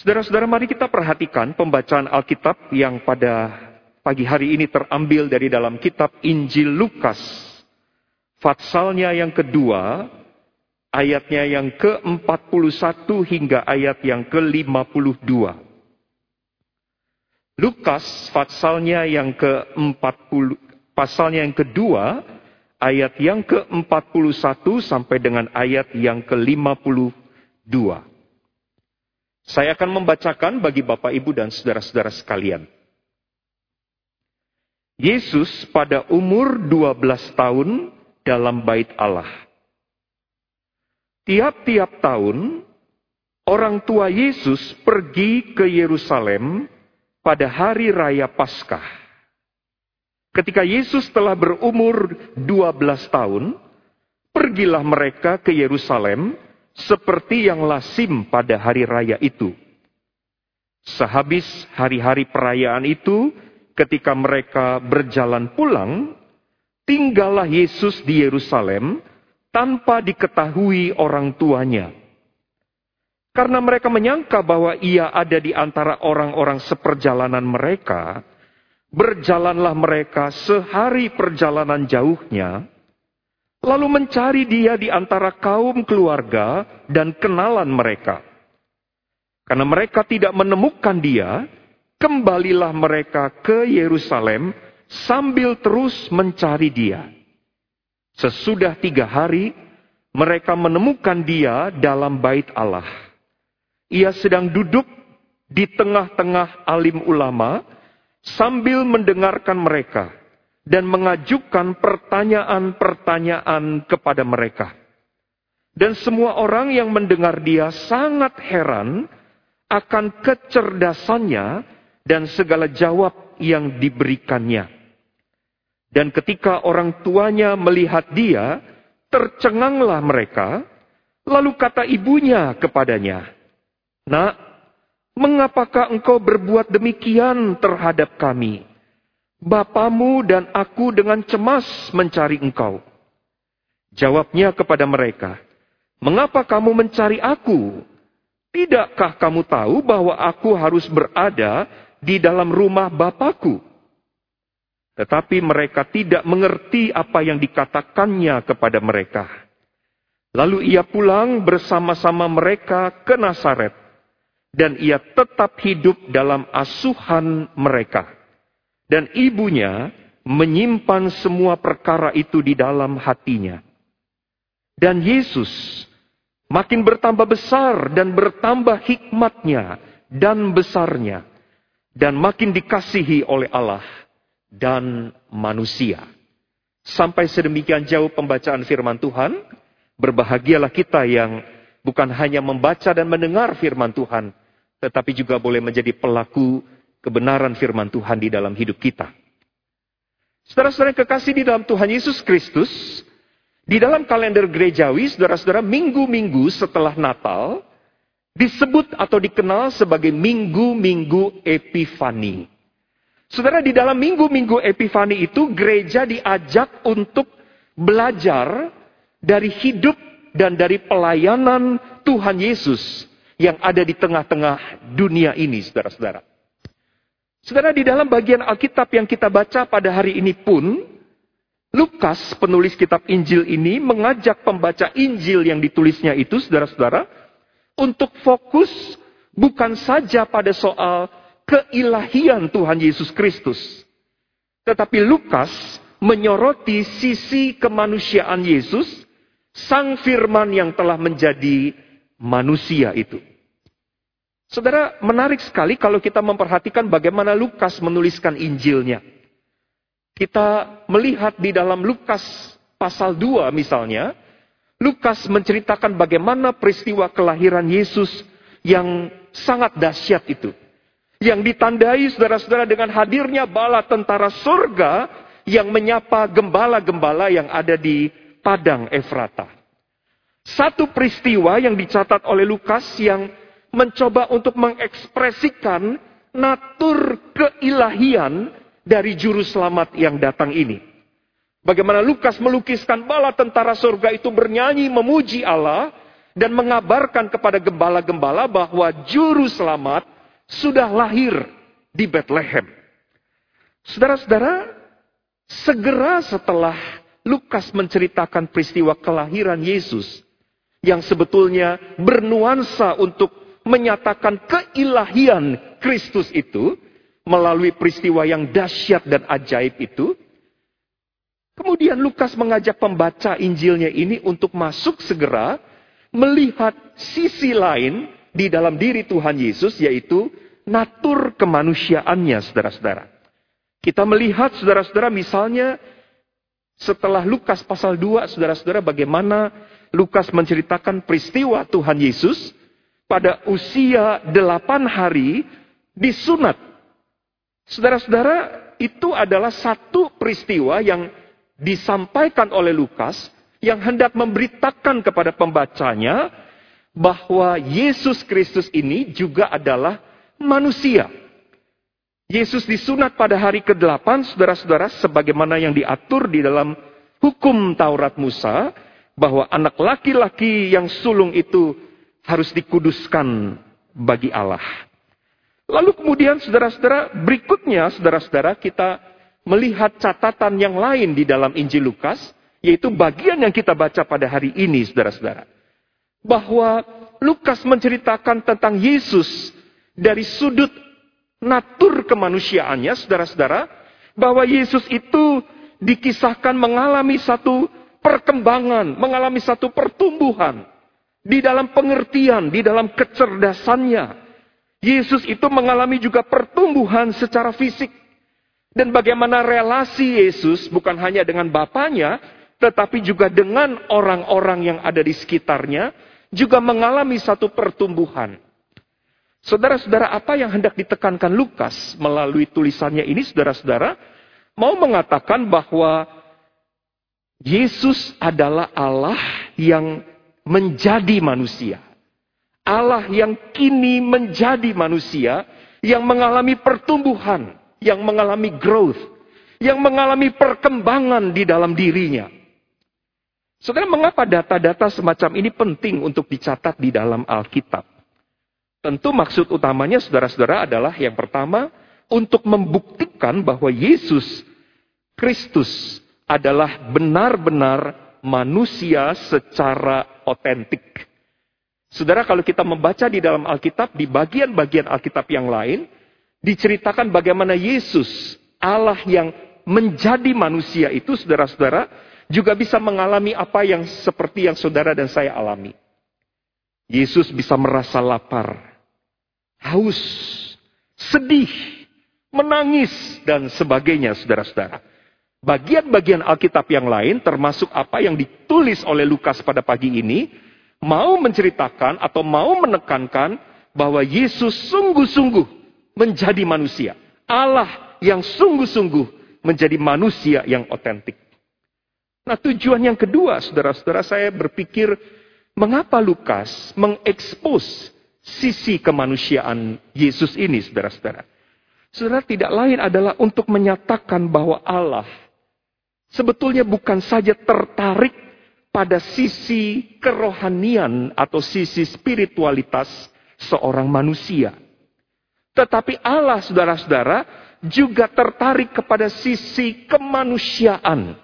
Saudara-saudara, mari kita perhatikan pembacaan Alkitab yang pada pagi hari ini terambil dari dalam kitab Injil Lukas. Fatsalnya yang kedua, ayatnya yang ke-41 hingga ayat yang ke-52. Lukas fatsalnya yang ke-40 pasalnya yang kedua ayat yang ke-41 sampai dengan ayat yang ke-52. Saya akan membacakan bagi Bapak Ibu dan saudara-saudara sekalian. Yesus pada umur 12 tahun dalam bait Allah. Tiap-tiap tahun, orang tua Yesus pergi ke Yerusalem pada hari raya Paskah. Ketika Yesus telah berumur 12 tahun, pergilah mereka ke Yerusalem seperti yang lasim pada hari raya itu. Sehabis hari-hari perayaan itu, ketika mereka berjalan pulang, tinggallah Yesus di Yerusalem tanpa diketahui orang tuanya. Karena mereka menyangka bahwa ia ada di antara orang-orang seperjalanan mereka, berjalanlah mereka sehari perjalanan jauhnya, lalu mencari dia di antara kaum keluarga dan kenalan mereka. Karena mereka tidak menemukan dia, kembalilah mereka ke Yerusalem sambil terus mencari dia. Sesudah tiga hari, mereka menemukan dia dalam bait Allah. Ia sedang duduk di tengah-tengah alim ulama sambil mendengarkan mereka dan mengajukan pertanyaan-pertanyaan kepada mereka. Dan semua orang yang mendengar dia sangat heran akan kecerdasannya dan segala jawab yang diberikannya. Dan ketika orang tuanya melihat dia, tercenganglah mereka, lalu kata ibunya kepadanya, Nak, mengapakah engkau berbuat demikian terhadap kami? Bapamu dan aku dengan cemas mencari engkau. Jawabnya kepada mereka, Mengapa kamu mencari aku? Tidakkah kamu tahu bahwa aku harus berada di dalam rumah Bapakku? Tetapi mereka tidak mengerti apa yang dikatakannya kepada mereka. Lalu ia pulang bersama-sama mereka ke Nazaret. Dan ia tetap hidup dalam asuhan mereka. Dan ibunya menyimpan semua perkara itu di dalam hatinya. Dan Yesus makin bertambah besar dan bertambah hikmatnya dan besarnya. Dan makin dikasihi oleh Allah dan manusia. Sampai sedemikian jauh pembacaan firman Tuhan, berbahagialah kita yang bukan hanya membaca dan mendengar firman Tuhan, tetapi juga boleh menjadi pelaku kebenaran firman Tuhan di dalam hidup kita. Saudara-saudara kekasih di dalam Tuhan Yesus Kristus, di dalam kalender gerejawi, saudara-saudara, minggu-minggu setelah Natal, disebut atau dikenal sebagai minggu-minggu Epifani. Saudara, di dalam minggu-minggu Epifani itu gereja diajak untuk belajar dari hidup dan dari pelayanan Tuhan Yesus yang ada di tengah-tengah dunia ini, saudara-saudara. Saudara, di dalam bagian Alkitab yang kita baca pada hari ini pun, Lukas, penulis kitab Injil ini, mengajak pembaca Injil yang ditulisnya itu, saudara-saudara, untuk fokus bukan saja pada soal keilahian Tuhan Yesus Kristus. Tetapi Lukas menyoroti sisi kemanusiaan Yesus, sang firman yang telah menjadi manusia itu. Saudara, menarik sekali kalau kita memperhatikan bagaimana Lukas menuliskan Injilnya. Kita melihat di dalam Lukas pasal 2 misalnya, Lukas menceritakan bagaimana peristiwa kelahiran Yesus yang sangat dahsyat itu yang ditandai saudara-saudara dengan hadirnya bala tentara surga yang menyapa gembala-gembala yang ada di padang Efrata. Satu peristiwa yang dicatat oleh Lukas yang mencoba untuk mengekspresikan natur keilahian dari juru selamat yang datang ini. Bagaimana Lukas melukiskan bala tentara surga itu bernyanyi memuji Allah dan mengabarkan kepada gembala-gembala bahwa juru selamat sudah lahir di Bethlehem. Saudara-saudara, segera setelah Lukas menceritakan peristiwa kelahiran Yesus yang sebetulnya bernuansa untuk menyatakan keilahian Kristus itu melalui peristiwa yang dahsyat dan ajaib itu. Kemudian Lukas mengajak pembaca Injilnya ini untuk masuk segera melihat sisi lain di dalam diri Tuhan Yesus yaitu natur kemanusiaannya saudara-saudara. Kita melihat saudara-saudara misalnya setelah Lukas pasal 2, saudara-saudara, bagaimana Lukas menceritakan peristiwa Tuhan Yesus pada usia 8 hari disunat. Saudara-saudara, itu adalah satu peristiwa yang disampaikan oleh Lukas yang hendak memberitakan kepada pembacanya bahwa Yesus Kristus ini juga adalah manusia. Yesus disunat pada hari ke-8, saudara-saudara, sebagaimana yang diatur di dalam hukum Taurat Musa, bahwa anak laki-laki yang sulung itu harus dikuduskan bagi Allah. Lalu kemudian saudara-saudara, berikutnya saudara-saudara kita melihat catatan yang lain di dalam Injil Lukas, yaitu bagian yang kita baca pada hari ini saudara-saudara. Bahwa Lukas menceritakan tentang Yesus dari sudut natur kemanusiaannya, saudara-saudara, bahwa Yesus itu dikisahkan mengalami satu perkembangan, mengalami satu pertumbuhan di dalam pengertian, di dalam kecerdasannya. Yesus itu mengalami juga pertumbuhan secara fisik. Dan bagaimana relasi Yesus bukan hanya dengan Bapaknya, tetapi juga dengan orang-orang yang ada di sekitarnya, juga mengalami satu pertumbuhan. Saudara-saudara, apa yang hendak ditekankan Lukas melalui tulisannya ini, saudara-saudara, mau mengatakan bahwa Yesus adalah Allah yang menjadi manusia. Allah yang kini menjadi manusia, yang mengalami pertumbuhan, yang mengalami growth, yang mengalami perkembangan di dalam dirinya. Saudara, mengapa data-data semacam ini penting untuk dicatat di dalam Alkitab? Tentu maksud utamanya saudara-saudara adalah yang pertama untuk membuktikan bahwa Yesus Kristus adalah benar-benar manusia secara otentik. Saudara kalau kita membaca di dalam Alkitab, di bagian-bagian Alkitab yang lain, diceritakan bagaimana Yesus, Allah yang menjadi manusia itu, saudara-saudara, juga bisa mengalami apa yang seperti yang saudara dan saya alami. Yesus bisa merasa lapar, haus, sedih, menangis, dan sebagainya, saudara-saudara. Bagian-bagian Alkitab yang lain, termasuk apa yang ditulis oleh Lukas pada pagi ini, mau menceritakan atau mau menekankan bahwa Yesus sungguh-sungguh menjadi manusia. Allah yang sungguh-sungguh menjadi manusia yang otentik. Nah tujuan yang kedua, saudara-saudara, saya berpikir mengapa Lukas mengekspos sisi kemanusiaan Yesus ini, saudara-saudara. Saudara, tidak lain adalah untuk menyatakan bahwa Allah sebetulnya bukan saja tertarik pada sisi kerohanian atau sisi spiritualitas seorang manusia. Tetapi Allah, saudara-saudara, juga tertarik kepada sisi kemanusiaan.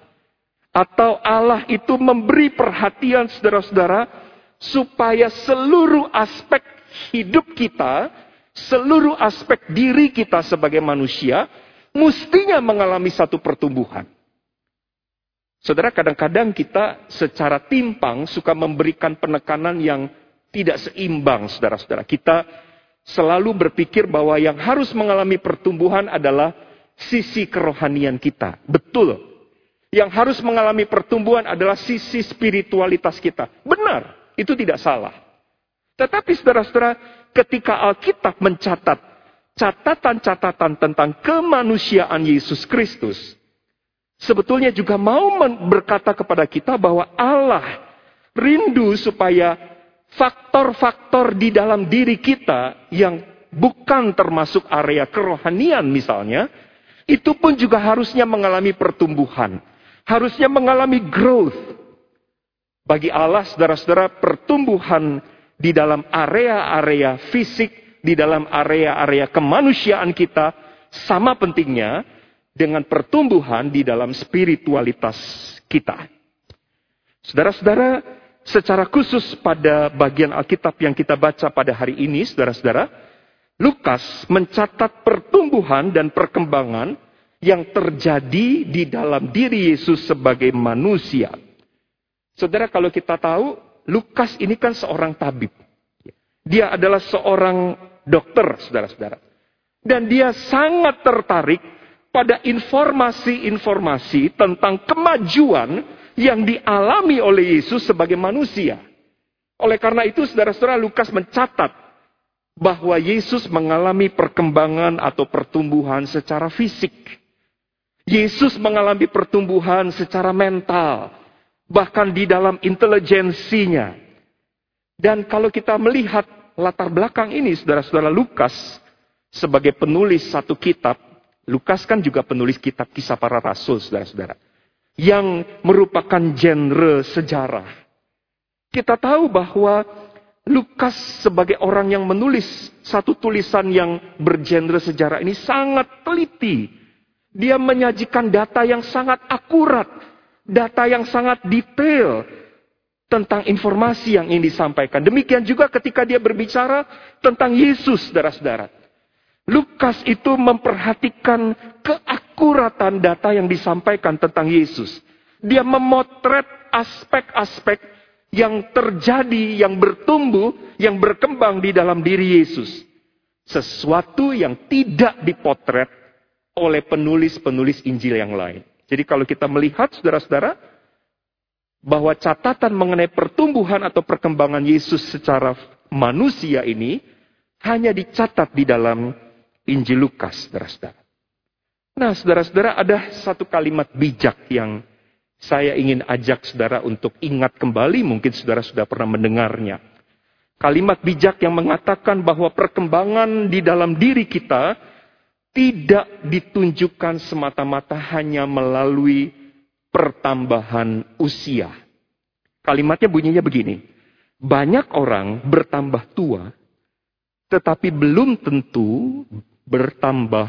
Atau Allah itu memberi perhatian, saudara-saudara, supaya seluruh aspek hidup kita, seluruh aspek diri kita sebagai manusia, mestinya mengalami satu pertumbuhan. Saudara, kadang-kadang kita secara timpang suka memberikan penekanan yang tidak seimbang, saudara-saudara. Kita selalu berpikir bahwa yang harus mengalami pertumbuhan adalah sisi kerohanian kita. Betul. Yang harus mengalami pertumbuhan adalah sisi spiritualitas kita. Benar, itu tidak salah. Tetapi saudara-saudara, ketika Alkitab mencatat catatan-catatan tentang kemanusiaan Yesus Kristus, sebetulnya juga mau berkata kepada kita bahwa Allah rindu supaya faktor-faktor di dalam diri kita yang bukan termasuk area kerohanian misalnya, itu pun juga harusnya mengalami pertumbuhan. Harusnya mengalami growth. Bagi Allah, saudara-saudara, pertumbuhan di dalam area-area fisik, di dalam area-area kemanusiaan kita, sama pentingnya dengan pertumbuhan di dalam spiritualitas kita. Saudara-saudara, secara khusus pada bagian Alkitab yang kita baca pada hari ini, saudara-saudara, Lukas mencatat pertumbuhan dan perkembangan yang terjadi di dalam diri Yesus sebagai manusia. Saudara, kalau kita tahu, Lukas ini kan seorang tabib. Dia adalah seorang dokter, saudara-saudara. Dan dia sangat tertarik pada informasi-informasi tentang kemajuan yang dialami oleh Yesus sebagai manusia. Oleh karena itu, saudara-saudara, Lukas mencatat bahwa Yesus mengalami perkembangan atau pertumbuhan secara fisik. Yesus mengalami pertumbuhan secara mental, bahkan di dalam intelijensinya. Dan kalau kita melihat latar belakang ini, saudara-saudara Lukas sebagai penulis satu kitab, Lukas kan juga penulis kitab kisah para rasul, saudara-saudara. Yang merupakan genre sejarah. Kita tahu bahwa Lukas sebagai orang yang menulis satu tulisan yang bergenre sejarah ini sangat teliti. Dia menyajikan data yang sangat akurat data yang sangat detail tentang informasi yang ingin disampaikan. Demikian juga ketika dia berbicara tentang Yesus, saudara-saudara. Lukas itu memperhatikan keakuratan data yang disampaikan tentang Yesus. Dia memotret aspek-aspek yang terjadi, yang bertumbuh, yang berkembang di dalam diri Yesus. Sesuatu yang tidak dipotret oleh penulis-penulis Injil yang lain. Jadi kalau kita melihat saudara-saudara, bahwa catatan mengenai pertumbuhan atau perkembangan Yesus secara manusia ini hanya dicatat di dalam Injil Lukas, saudara-saudara. Nah, saudara-saudara, ada satu kalimat bijak yang saya ingin ajak saudara untuk ingat kembali, mungkin saudara sudah pernah mendengarnya. Kalimat bijak yang mengatakan bahwa perkembangan di dalam diri kita tidak ditunjukkan semata-mata hanya melalui pertambahan usia. Kalimatnya bunyinya begini. Banyak orang bertambah tua, tetapi belum tentu bertambah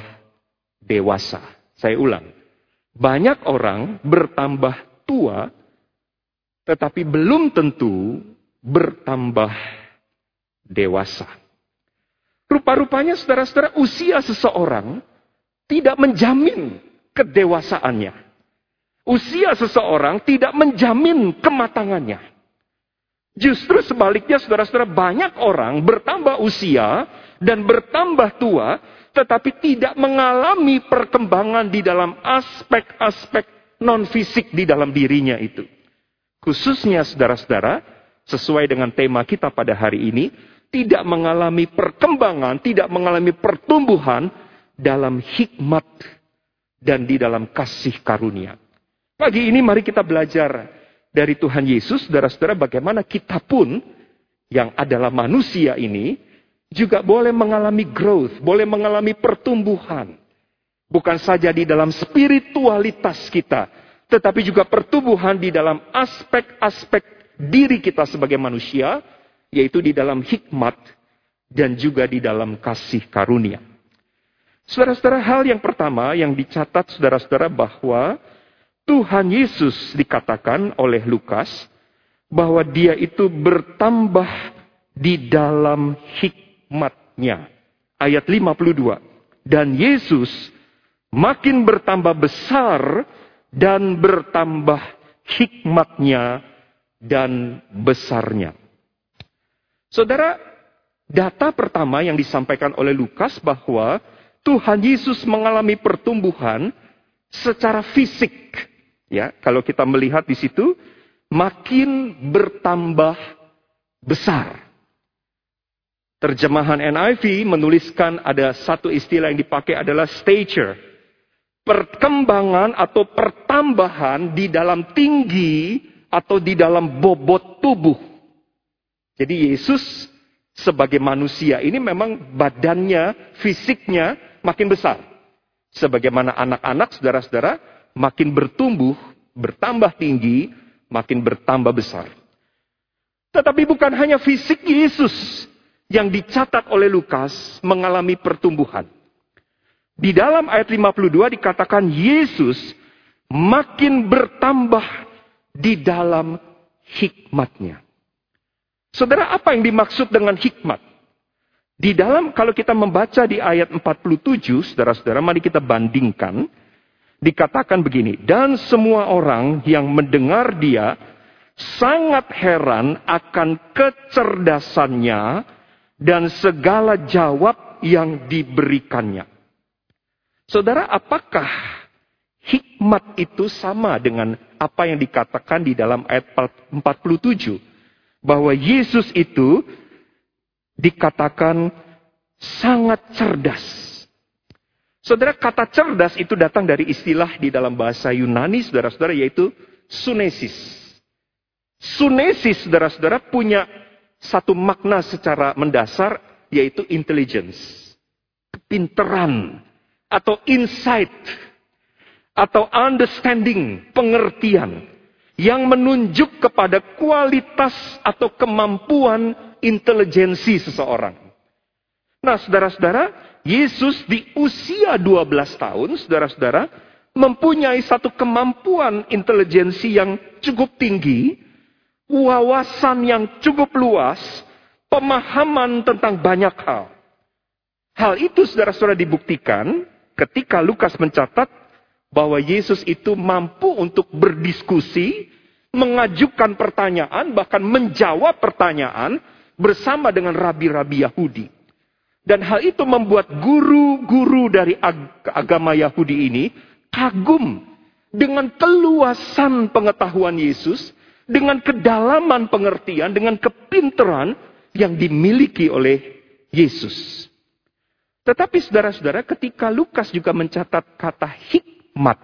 dewasa. Saya ulang. Banyak orang bertambah tua, tetapi belum tentu bertambah dewasa. Rupa-rupanya saudara-saudara usia seseorang tidak menjamin kedewasaannya. Usia seseorang tidak menjamin kematangannya. Justru sebaliknya saudara-saudara banyak orang bertambah usia dan bertambah tua tetapi tidak mengalami perkembangan di dalam aspek-aspek non-fisik di dalam dirinya itu. Khususnya saudara-saudara, sesuai dengan tema kita pada hari ini, tidak mengalami perkembangan, tidak mengalami pertumbuhan dalam hikmat dan di dalam kasih karunia. Pagi ini mari kita belajar dari Tuhan Yesus, saudara-saudara, bagaimana kita pun yang adalah manusia ini juga boleh mengalami growth, boleh mengalami pertumbuhan. Bukan saja di dalam spiritualitas kita, tetapi juga pertumbuhan di dalam aspek-aspek diri kita sebagai manusia, yaitu di dalam hikmat dan juga di dalam kasih karunia. Saudara-saudara, hal yang pertama yang dicatat saudara-saudara bahwa Tuhan Yesus dikatakan oleh Lukas bahwa dia itu bertambah di dalam hikmatnya. Ayat 52. Dan Yesus makin bertambah besar dan bertambah hikmatnya dan besarnya. Saudara, data pertama yang disampaikan oleh Lukas bahwa Tuhan Yesus mengalami pertumbuhan secara fisik. Ya, kalau kita melihat di situ makin bertambah besar. Terjemahan NIV menuliskan ada satu istilah yang dipakai adalah stature. Perkembangan atau pertambahan di dalam tinggi atau di dalam bobot tubuh. Jadi Yesus sebagai manusia ini memang badannya, fisiknya makin besar. Sebagaimana anak-anak, saudara-saudara, makin bertumbuh, bertambah tinggi, makin bertambah besar. Tetapi bukan hanya fisik Yesus yang dicatat oleh Lukas mengalami pertumbuhan. Di dalam ayat 52 dikatakan Yesus makin bertambah di dalam hikmatnya. Saudara, apa yang dimaksud dengan hikmat? Di dalam kalau kita membaca di ayat 47, saudara-saudara, mari kita bandingkan. Dikatakan begini, dan semua orang yang mendengar dia sangat heran akan kecerdasannya dan segala jawab yang diberikannya. Saudara, apakah hikmat itu sama dengan apa yang dikatakan di dalam ayat 47? Bahwa Yesus itu dikatakan sangat cerdas. Saudara, kata cerdas itu datang dari istilah di dalam bahasa Yunani, saudara-saudara, yaitu sunesis. Sunesis, saudara-saudara, punya satu makna secara mendasar, yaitu intelligence. Kepinteran, atau insight, atau understanding, pengertian. Yang menunjuk kepada kualitas atau kemampuan intelijensi seseorang. Nah, saudara-saudara, Yesus di usia 12 tahun, saudara-saudara, mempunyai satu kemampuan intelijensi yang cukup tinggi, wawasan yang cukup luas, pemahaman tentang banyak hal. Hal itu saudara-saudara dibuktikan ketika Lukas mencatat bahwa Yesus itu mampu untuk berdiskusi, mengajukan pertanyaan, bahkan menjawab pertanyaan bersama dengan rabi-rabi Yahudi. Dan hal itu membuat guru-guru dari ag agama Yahudi ini kagum dengan keluasan pengetahuan Yesus, dengan kedalaman pengertian, dengan kepinteran yang dimiliki oleh Yesus. Tetapi saudara-saudara, ketika Lukas juga mencatat kata hikmat,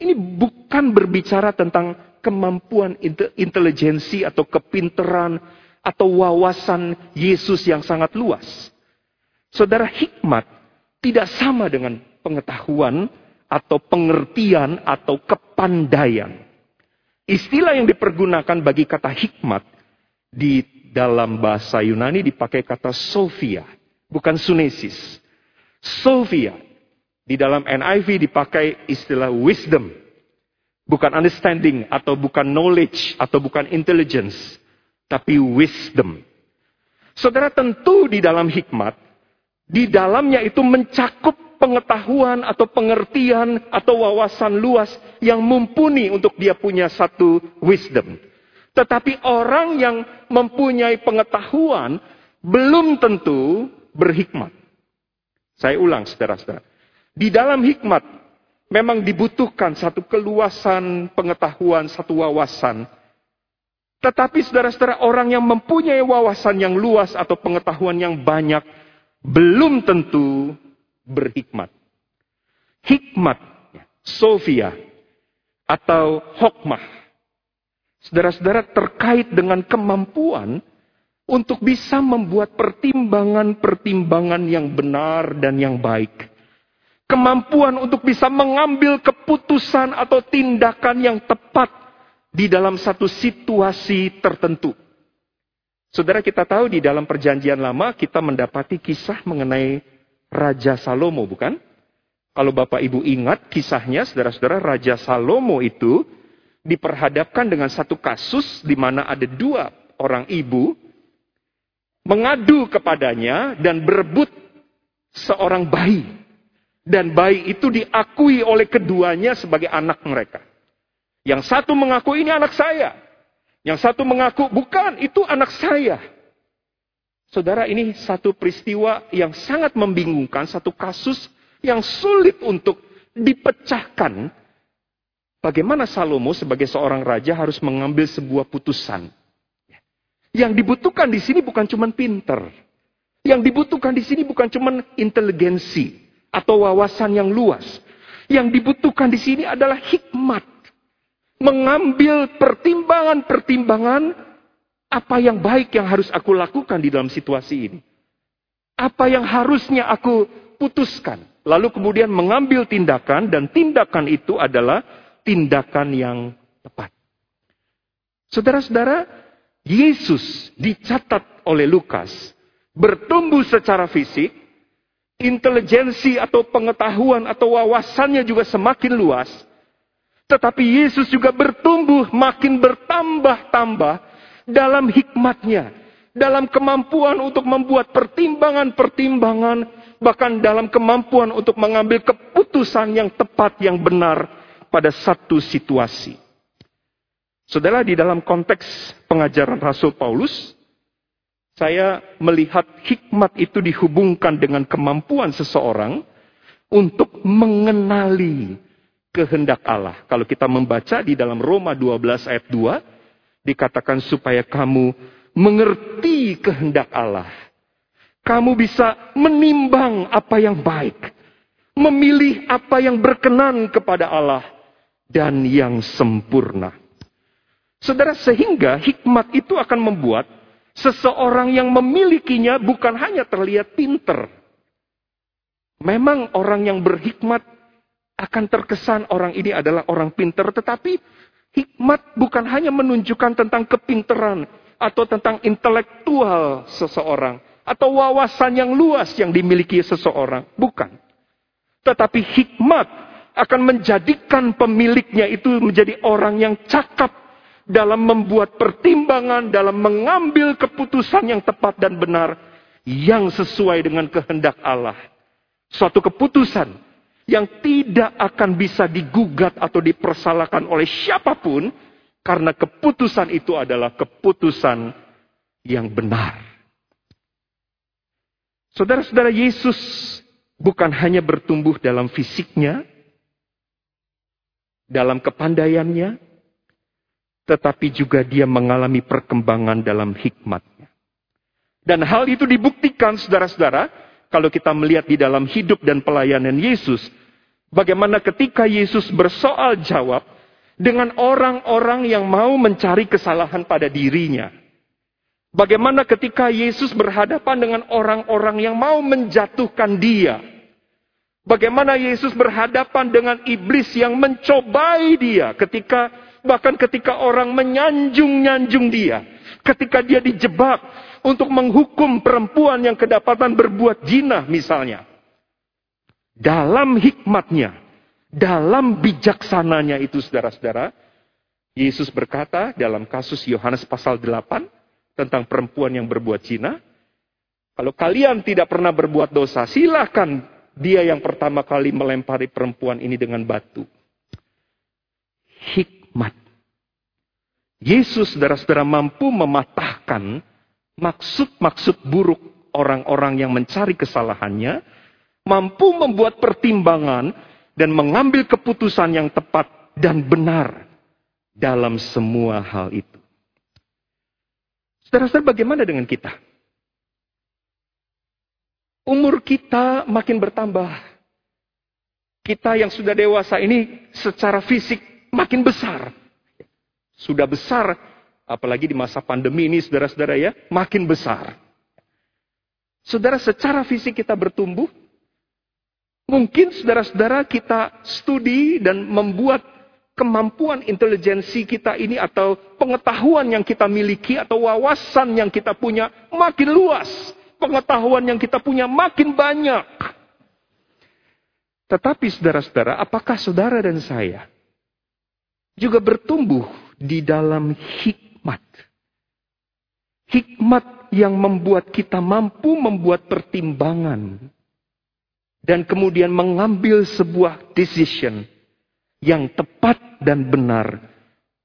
ini bukan berbicara tentang kemampuan intelijensi atau kepinteran atau wawasan Yesus yang sangat luas. Saudara, hikmat tidak sama dengan pengetahuan atau pengertian atau kepandaian. Istilah yang dipergunakan bagi kata hikmat di dalam bahasa Yunani dipakai kata Sophia, bukan sunesis. Sophia di dalam NIV dipakai istilah wisdom, bukan understanding atau bukan knowledge atau bukan intelligence tapi wisdom. Saudara tentu di dalam hikmat, di dalamnya itu mencakup pengetahuan atau pengertian atau wawasan luas yang mumpuni untuk dia punya satu wisdom. Tetapi orang yang mempunyai pengetahuan belum tentu berhikmat. Saya ulang saudara-saudara. Di dalam hikmat memang dibutuhkan satu keluasan pengetahuan, satu wawasan tetapi saudara-saudara orang yang mempunyai wawasan yang luas atau pengetahuan yang banyak belum tentu berhikmat. Hikmat, Sofia, atau hokmah. Saudara-saudara terkait dengan kemampuan untuk bisa membuat pertimbangan-pertimbangan yang benar dan yang baik. Kemampuan untuk bisa mengambil keputusan atau tindakan yang tepat di dalam satu situasi tertentu. Saudara kita tahu di dalam perjanjian lama kita mendapati kisah mengenai Raja Salomo, bukan? Kalau Bapak Ibu ingat kisahnya, saudara-saudara, Raja Salomo itu diperhadapkan dengan satu kasus di mana ada dua orang ibu mengadu kepadanya dan berebut seorang bayi. Dan bayi itu diakui oleh keduanya sebagai anak mereka. Yang satu mengaku ini anak saya. Yang satu mengaku bukan, itu anak saya. Saudara, ini satu peristiwa yang sangat membingungkan, satu kasus yang sulit untuk dipecahkan. Bagaimana Salomo sebagai seorang raja harus mengambil sebuah putusan. Yang dibutuhkan di sini bukan cuma pinter. Yang dibutuhkan di sini bukan cuma inteligensi atau wawasan yang luas. Yang dibutuhkan di sini adalah hikmat mengambil pertimbangan-pertimbangan apa yang baik yang harus aku lakukan di dalam situasi ini. Apa yang harusnya aku putuskan. Lalu kemudian mengambil tindakan dan tindakan itu adalah tindakan yang tepat. Saudara-saudara, Yesus dicatat oleh Lukas bertumbuh secara fisik, intelijensi atau pengetahuan atau wawasannya juga semakin luas, tetapi Yesus juga bertumbuh makin bertambah-tambah dalam hikmatnya, dalam kemampuan untuk membuat pertimbangan-pertimbangan, bahkan dalam kemampuan untuk mengambil keputusan yang tepat, yang benar pada satu situasi. Saudara, di dalam konteks pengajaran Rasul Paulus, saya melihat hikmat itu dihubungkan dengan kemampuan seseorang untuk mengenali kehendak Allah. Kalau kita membaca di dalam Roma 12 ayat 2, dikatakan supaya kamu mengerti kehendak Allah. Kamu bisa menimbang apa yang baik, memilih apa yang berkenan kepada Allah, dan yang sempurna. Saudara, sehingga hikmat itu akan membuat seseorang yang memilikinya bukan hanya terlihat pinter. Memang orang yang berhikmat akan terkesan orang ini adalah orang pinter, tetapi hikmat bukan hanya menunjukkan tentang kepinteran atau tentang intelektual seseorang atau wawasan yang luas yang dimiliki seseorang, bukan. Tetapi hikmat akan menjadikan pemiliknya itu menjadi orang yang cakap dalam membuat pertimbangan, dalam mengambil keputusan yang tepat dan benar yang sesuai dengan kehendak Allah. Suatu keputusan yang tidak akan bisa digugat atau dipersalahkan oleh siapa pun karena keputusan itu adalah keputusan yang benar. Saudara-saudara Yesus bukan hanya bertumbuh dalam fisiknya, dalam kepandaiannya, tetapi juga dia mengalami perkembangan dalam hikmatnya. Dan hal itu dibuktikan saudara-saudara kalau kita melihat di dalam hidup dan pelayanan Yesus, bagaimana ketika Yesus bersoal jawab dengan orang-orang yang mau mencari kesalahan pada dirinya. Bagaimana ketika Yesus berhadapan dengan orang-orang yang mau menjatuhkan dia. Bagaimana Yesus berhadapan dengan iblis yang mencobai dia ketika bahkan ketika orang menyanjung-nyanjung dia, ketika dia dijebak untuk menghukum perempuan yang kedapatan berbuat jinah misalnya. Dalam hikmatnya, dalam bijaksananya itu saudara-saudara, Yesus berkata dalam kasus Yohanes pasal 8 tentang perempuan yang berbuat zina, kalau kalian tidak pernah berbuat dosa, silahkan dia yang pertama kali melempari perempuan ini dengan batu. Hikmat. Yesus, saudara-saudara, mampu mematahkan maksud-maksud buruk orang-orang yang mencari kesalahannya, mampu membuat pertimbangan dan mengambil keputusan yang tepat dan benar dalam semua hal itu. Saudara-saudara, bagaimana dengan kita? Umur kita makin bertambah. Kita yang sudah dewasa ini secara fisik makin besar. Sudah besar apalagi di masa pandemi ini saudara-saudara ya, makin besar. Saudara secara fisik kita bertumbuh, mungkin saudara-saudara kita studi dan membuat kemampuan intelijensi kita ini atau pengetahuan yang kita miliki atau wawasan yang kita punya makin luas. Pengetahuan yang kita punya makin banyak. Tetapi saudara-saudara, apakah saudara dan saya juga bertumbuh di dalam hikmat. Hikmat yang membuat kita mampu membuat pertimbangan. Dan kemudian mengambil sebuah decision yang tepat dan benar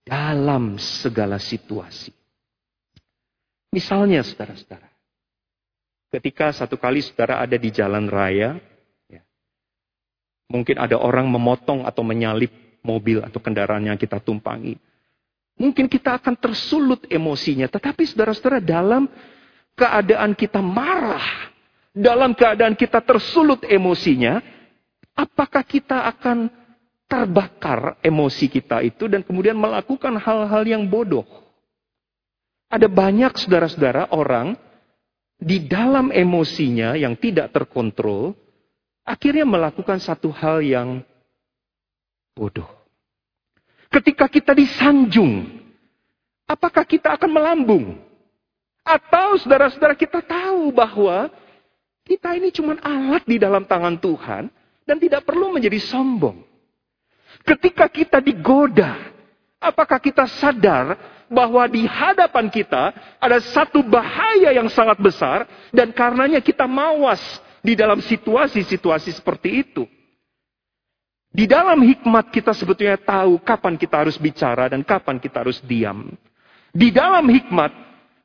dalam segala situasi. Misalnya saudara-saudara, ketika satu kali saudara ada di jalan raya, ya, mungkin ada orang memotong atau menyalip mobil atau kendaraan yang kita tumpangi. Mungkin kita akan tersulut emosinya. Tetapi saudara-saudara dalam keadaan kita marah. Dalam keadaan kita tersulut emosinya. Apakah kita akan terbakar emosi kita itu dan kemudian melakukan hal-hal yang bodoh. Ada banyak saudara-saudara orang di dalam emosinya yang tidak terkontrol, akhirnya melakukan satu hal yang bodoh. Ketika kita disanjung, apakah kita akan melambung? Atau saudara-saudara kita tahu bahwa kita ini cuma alat di dalam tangan Tuhan dan tidak perlu menjadi sombong. Ketika kita digoda, apakah kita sadar bahwa di hadapan kita ada satu bahaya yang sangat besar dan karenanya kita mawas di dalam situasi-situasi seperti itu. Di dalam hikmat kita sebetulnya tahu kapan kita harus bicara dan kapan kita harus diam. Di dalam hikmat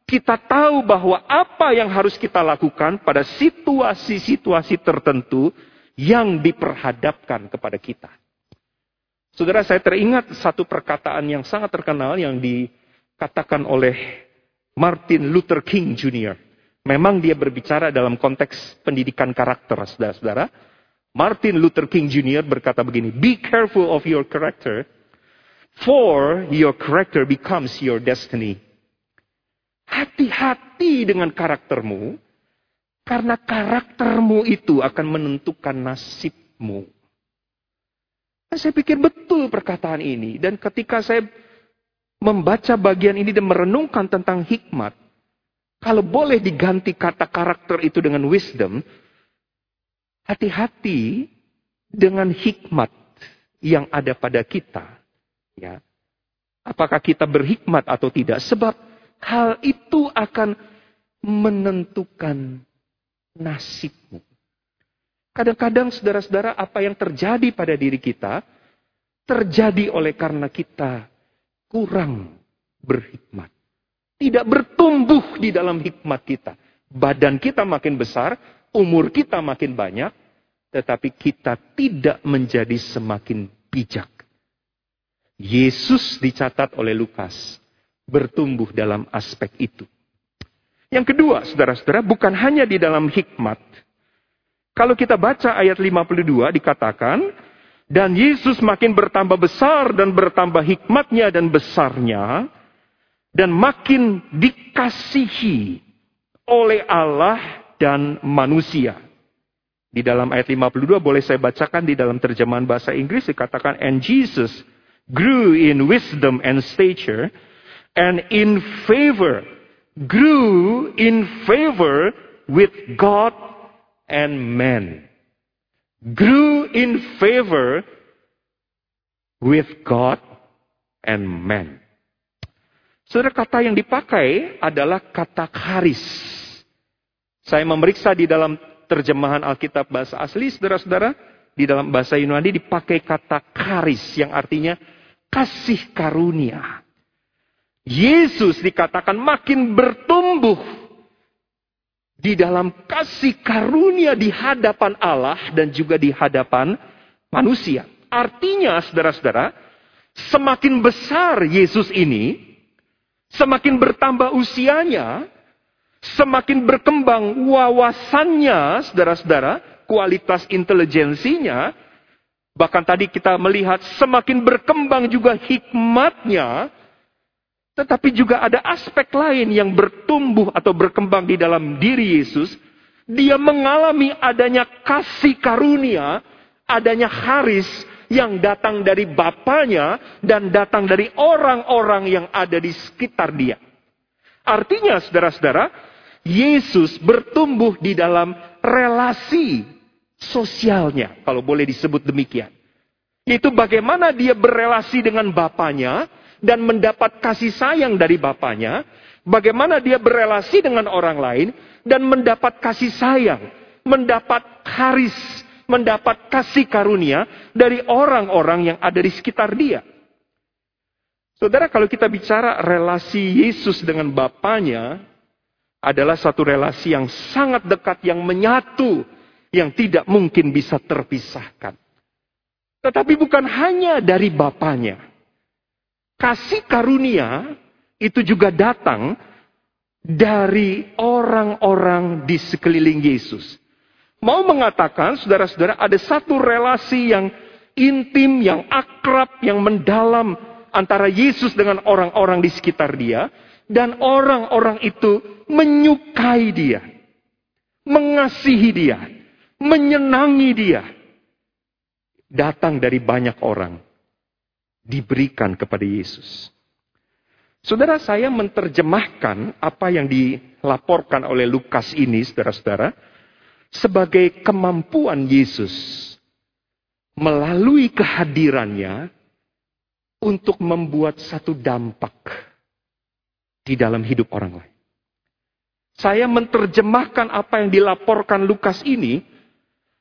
kita tahu bahwa apa yang harus kita lakukan pada situasi-situasi tertentu yang diperhadapkan kepada kita. Saudara, saya teringat satu perkataan yang sangat terkenal yang dikatakan oleh Martin Luther King Jr. Memang dia berbicara dalam konteks pendidikan karakter, saudara-saudara. Martin Luther King Jr. berkata begini, Be careful of your character, for your character becomes your destiny. Hati-hati dengan karaktermu, karena karaktermu itu akan menentukan nasibmu. Dan saya pikir betul perkataan ini. Dan ketika saya membaca bagian ini dan merenungkan tentang hikmat, kalau boleh diganti kata karakter itu dengan wisdom, hati-hati dengan hikmat yang ada pada kita. Ya. Apakah kita berhikmat atau tidak? Sebab hal itu akan menentukan nasibmu. Kadang-kadang saudara-saudara apa yang terjadi pada diri kita terjadi oleh karena kita kurang berhikmat. Tidak bertumbuh di dalam hikmat kita. Badan kita makin besar, umur kita makin banyak, tetapi kita tidak menjadi semakin bijak. Yesus dicatat oleh Lukas bertumbuh dalam aspek itu. Yang kedua, saudara-saudara, bukan hanya di dalam hikmat. Kalau kita baca ayat 52 dikatakan, dan Yesus makin bertambah besar dan bertambah hikmatnya dan besarnya, dan makin dikasihi oleh Allah dan manusia. Di dalam ayat 52 boleh saya bacakan di dalam terjemahan bahasa Inggris dikatakan and Jesus grew in wisdom and stature and in favor grew in favor with God and man. Grew in favor with God and man. Saudara kata yang dipakai adalah kata karis. Saya memeriksa di dalam terjemahan Alkitab bahasa asli, saudara-saudara, di dalam bahasa Yunani dipakai kata karis yang artinya kasih karunia. Yesus dikatakan makin bertumbuh di dalam kasih karunia di hadapan Allah dan juga di hadapan manusia. Artinya, saudara-saudara, semakin besar Yesus ini, semakin bertambah usianya, semakin berkembang wawasannya, saudara-saudara, kualitas intelijensinya, bahkan tadi kita melihat semakin berkembang juga hikmatnya, tetapi juga ada aspek lain yang bertumbuh atau berkembang di dalam diri Yesus. Dia mengalami adanya kasih karunia, adanya haris yang datang dari Bapaknya dan datang dari orang-orang yang ada di sekitar dia. Artinya, saudara-saudara, Yesus bertumbuh di dalam relasi sosialnya, kalau boleh disebut demikian. Itu bagaimana dia berelasi dengan Bapaknya dan mendapat kasih sayang dari Bapaknya, bagaimana dia berelasi dengan orang lain dan mendapat kasih sayang, mendapat haris, mendapat kasih karunia dari orang-orang yang ada di sekitar dia. Saudara, kalau kita bicara relasi Yesus dengan Bapaknya, adalah satu relasi yang sangat dekat, yang menyatu, yang tidak mungkin bisa terpisahkan. Tetapi bukan hanya dari Bapaknya. Kasih karunia itu juga datang dari orang-orang di sekeliling Yesus. Mau mengatakan, saudara-saudara, ada satu relasi yang intim, yang akrab, yang mendalam antara Yesus dengan orang-orang di sekitar dia dan orang-orang itu menyukai dia, mengasihi dia, menyenangi dia. Datang dari banyak orang, diberikan kepada Yesus. Saudara saya menerjemahkan apa yang dilaporkan oleh Lukas ini, saudara-saudara, sebagai kemampuan Yesus melalui kehadirannya untuk membuat satu dampak di dalam hidup orang lain. Saya menerjemahkan apa yang dilaporkan Lukas ini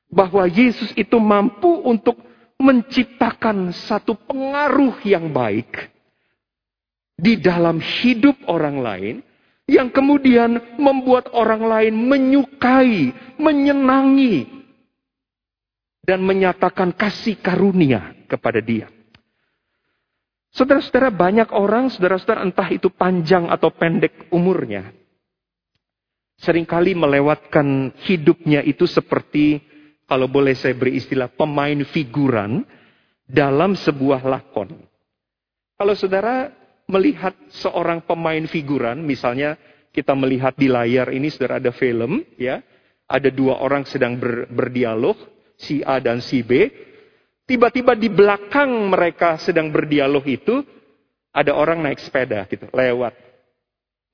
bahwa Yesus itu mampu untuk menciptakan satu pengaruh yang baik di dalam hidup orang lain yang kemudian membuat orang lain menyukai, menyenangi, dan menyatakan kasih karunia kepada dia. Saudara-saudara, banyak orang, saudara-saudara, entah itu panjang atau pendek umurnya, sering kali melewatkan hidupnya itu seperti, kalau boleh saya beri istilah, pemain figuran dalam sebuah lakon. Kalau saudara melihat seorang pemain figuran, misalnya kita melihat di layar ini sudah ada film, ya, ada dua orang sedang ber, berdialog, si A dan si B. Tiba-tiba di belakang mereka sedang berdialog itu ada orang naik sepeda gitu, lewat.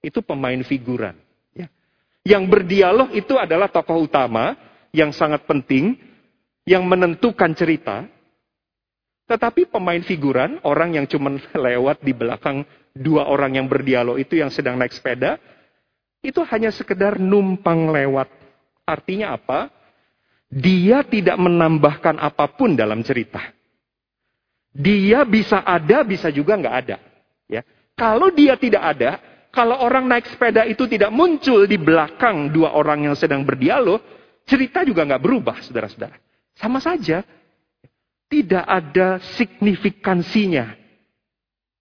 Itu pemain figuran. Ya. Yang berdialog itu adalah tokoh utama yang sangat penting, yang menentukan cerita. Tetapi pemain figuran, orang yang cuma lewat di belakang dua orang yang berdialog itu yang sedang naik sepeda, itu hanya sekedar numpang lewat. Artinya apa? Dia tidak menambahkan apa pun dalam cerita. Dia bisa ada, bisa juga nggak ada. Ya. Kalau dia tidak ada, kalau orang naik sepeda itu tidak muncul di belakang dua orang yang sedang berdialog, cerita juga nggak berubah, saudara-saudara. Sama saja, tidak ada signifikansinya.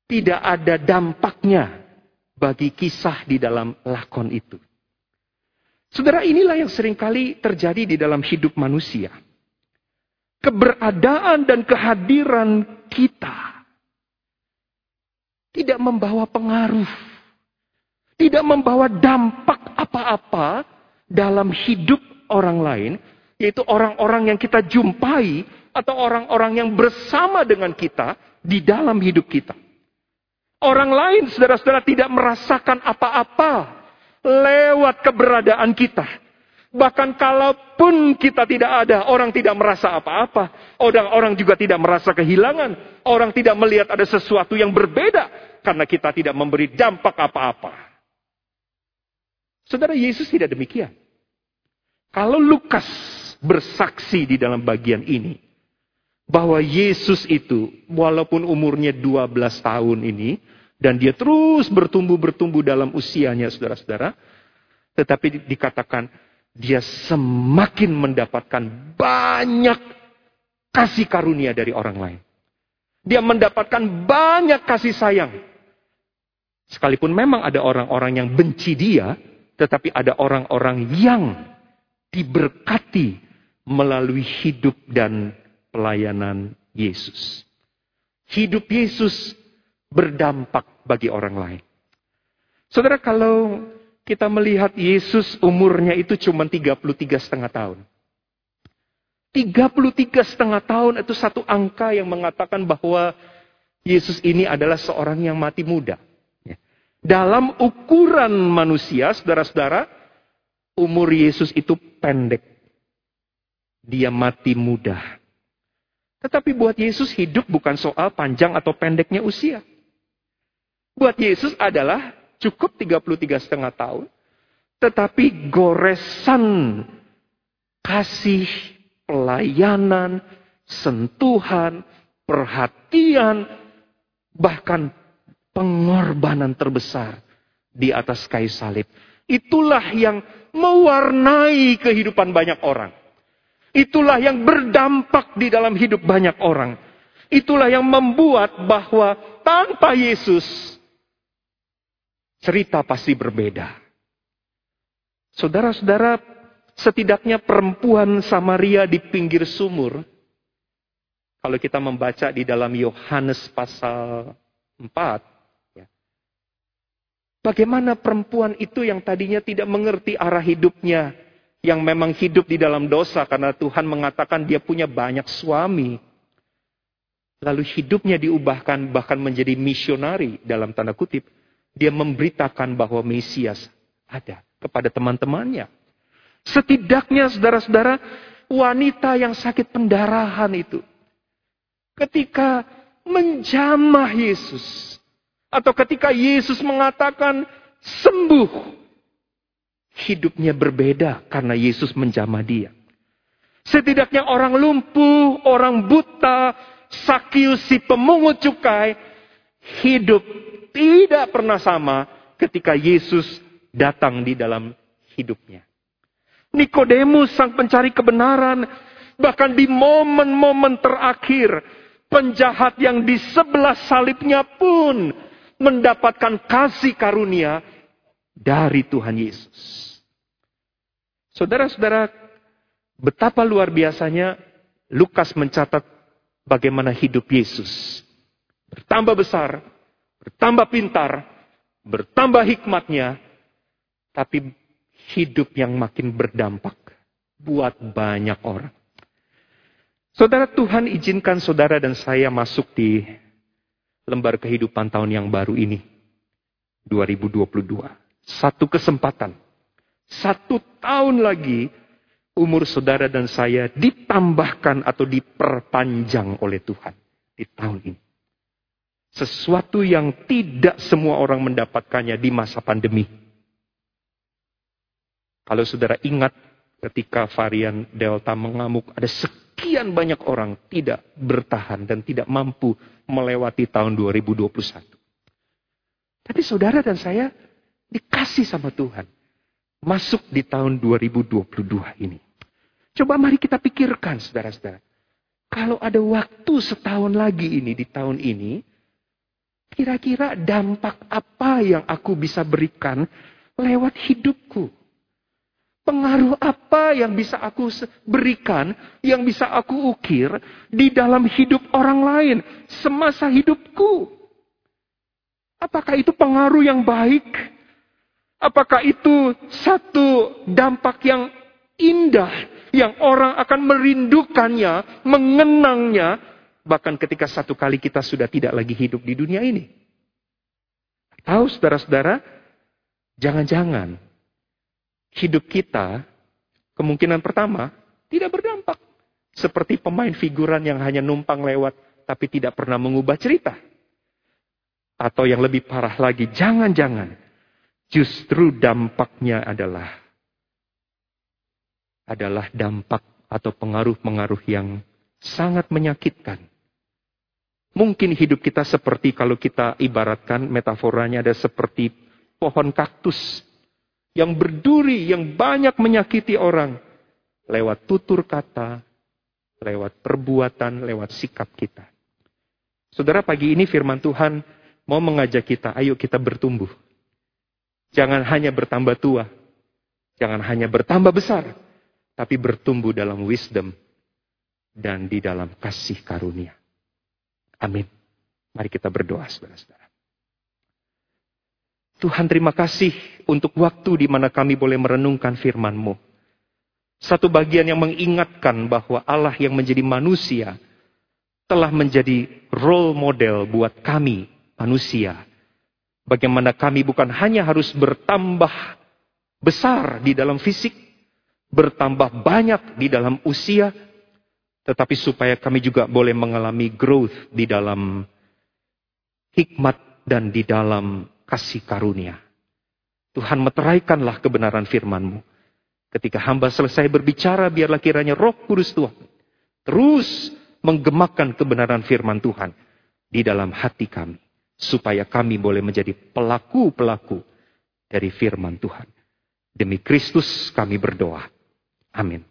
Tidak ada dampaknya bagi kisah di dalam lakon itu. Saudara, inilah yang sering kali terjadi di dalam hidup manusia. Keberadaan dan kehadiran kita tidak membawa pengaruh, tidak membawa dampak apa-apa dalam hidup orang lain, yaitu orang-orang yang kita jumpai atau orang-orang yang bersama dengan kita di dalam hidup kita. Orang lain, saudara-saudara, tidak merasakan apa-apa lewat keberadaan kita. Bahkan kalaupun kita tidak ada, orang tidak merasa apa-apa. Orang-orang juga tidak merasa kehilangan. Orang tidak melihat ada sesuatu yang berbeda. Karena kita tidak memberi dampak apa-apa. Saudara Yesus tidak demikian. Kalau Lukas bersaksi di dalam bagian ini, bahwa Yesus itu walaupun umurnya 12 tahun ini dan dia terus bertumbuh-bertumbuh dalam usianya saudara-saudara tetapi dikatakan dia semakin mendapatkan banyak kasih karunia dari orang lain. Dia mendapatkan banyak kasih sayang. Sekalipun memang ada orang-orang yang benci dia, tetapi ada orang-orang yang diberkati melalui hidup dan pelayanan Yesus. Hidup Yesus berdampak bagi orang lain. Saudara, kalau kita melihat Yesus umurnya itu cuma 33 setengah tahun. 33 setengah tahun itu satu angka yang mengatakan bahwa Yesus ini adalah seorang yang mati muda. Dalam ukuran manusia, saudara-saudara, umur Yesus itu pendek. Dia mati muda. Tetapi buat Yesus hidup bukan soal panjang atau pendeknya usia. Buat Yesus adalah cukup 33 setengah tahun. Tetapi goresan kasih, pelayanan, sentuhan, perhatian, bahkan pengorbanan terbesar di atas kayu salib. Itulah yang mewarnai kehidupan banyak orang. Itulah yang berdampak di dalam hidup banyak orang. Itulah yang membuat bahwa tanpa Yesus, cerita pasti berbeda. Saudara-saudara, setidaknya perempuan Samaria di pinggir sumur, kalau kita membaca di dalam Yohanes pasal 4, ya, bagaimana perempuan itu yang tadinya tidak mengerti arah hidupnya, yang memang hidup di dalam dosa karena Tuhan mengatakan dia punya banyak suami. Lalu hidupnya diubahkan bahkan menjadi misionari dalam tanda kutip. Dia memberitakan bahwa Mesias ada kepada teman-temannya. Setidaknya saudara-saudara, wanita yang sakit pendarahan itu. Ketika menjamah Yesus. Atau ketika Yesus mengatakan sembuh. Hidupnya berbeda karena Yesus menjamah dia. Setidaknya orang lumpuh, orang buta, Sakius si pemungut cukai, hidup tidak pernah sama ketika Yesus datang di dalam hidupnya. Nikodemus sang pencari kebenaran, bahkan di momen-momen terakhir, penjahat yang di sebelah salibnya pun mendapatkan kasih karunia dari Tuhan Yesus. Saudara-saudara, betapa luar biasanya Lukas mencatat bagaimana hidup Yesus. Bertambah besar, bertambah pintar, bertambah hikmatnya, tapi hidup yang makin berdampak buat banyak orang. Saudara Tuhan izinkan saudara dan saya masuk di lembar kehidupan tahun yang baru ini. 2022. Satu kesempatan. Satu tahun lagi umur saudara dan saya ditambahkan atau diperpanjang oleh Tuhan di tahun ini. Sesuatu yang tidak semua orang mendapatkannya di masa pandemi. Kalau saudara ingat ketika varian Delta mengamuk, ada sekian banyak orang tidak bertahan dan tidak mampu melewati tahun 2021. Tapi saudara dan saya dikasih sama Tuhan. Masuk di tahun 2022 ini. Coba mari kita pikirkan saudara-saudara. Kalau ada waktu setahun lagi ini di tahun ini, kira-kira dampak apa yang aku bisa berikan lewat hidupku? Pengaruh apa yang bisa aku berikan, yang bisa aku ukir di dalam hidup orang lain semasa hidupku? Apakah itu pengaruh yang baik? Apakah itu satu dampak yang indah yang orang akan merindukannya, mengenangnya, bahkan ketika satu kali kita sudah tidak lagi hidup di dunia ini? Tahu saudara-saudara, jangan-jangan hidup kita, kemungkinan pertama, tidak berdampak. Seperti pemain figuran yang hanya numpang lewat, tapi tidak pernah mengubah cerita. Atau yang lebih parah lagi, jangan-jangan justru dampaknya adalah adalah dampak atau pengaruh-pengaruh yang sangat menyakitkan. Mungkin hidup kita seperti kalau kita ibaratkan metaforanya ada seperti pohon kaktus yang berduri, yang banyak menyakiti orang lewat tutur kata, lewat perbuatan, lewat sikap kita. Saudara, pagi ini firman Tuhan mau mengajak kita, ayo kita bertumbuh. Jangan hanya bertambah tua, jangan hanya bertambah besar, tapi bertumbuh dalam wisdom dan di dalam kasih karunia. Amin. Mari kita berdoa, saudara-saudara. Tuhan terima kasih untuk waktu di mana kami boleh merenungkan firman-Mu. Satu bagian yang mengingatkan bahwa Allah yang menjadi manusia telah menjadi role model buat kami manusia. Bagaimana kami bukan hanya harus bertambah besar di dalam fisik, bertambah banyak di dalam usia, tetapi supaya kami juga boleh mengalami growth di dalam hikmat dan di dalam kasih karunia. Tuhan meteraikanlah kebenaran firman-Mu. Ketika hamba selesai berbicara, biarlah kiranya roh kudus Tuhan terus menggemakkan kebenaran firman Tuhan di dalam hati kami. Supaya kami boleh menjadi pelaku-pelaku dari firman Tuhan. Demi Kristus kami berdoa. Amin.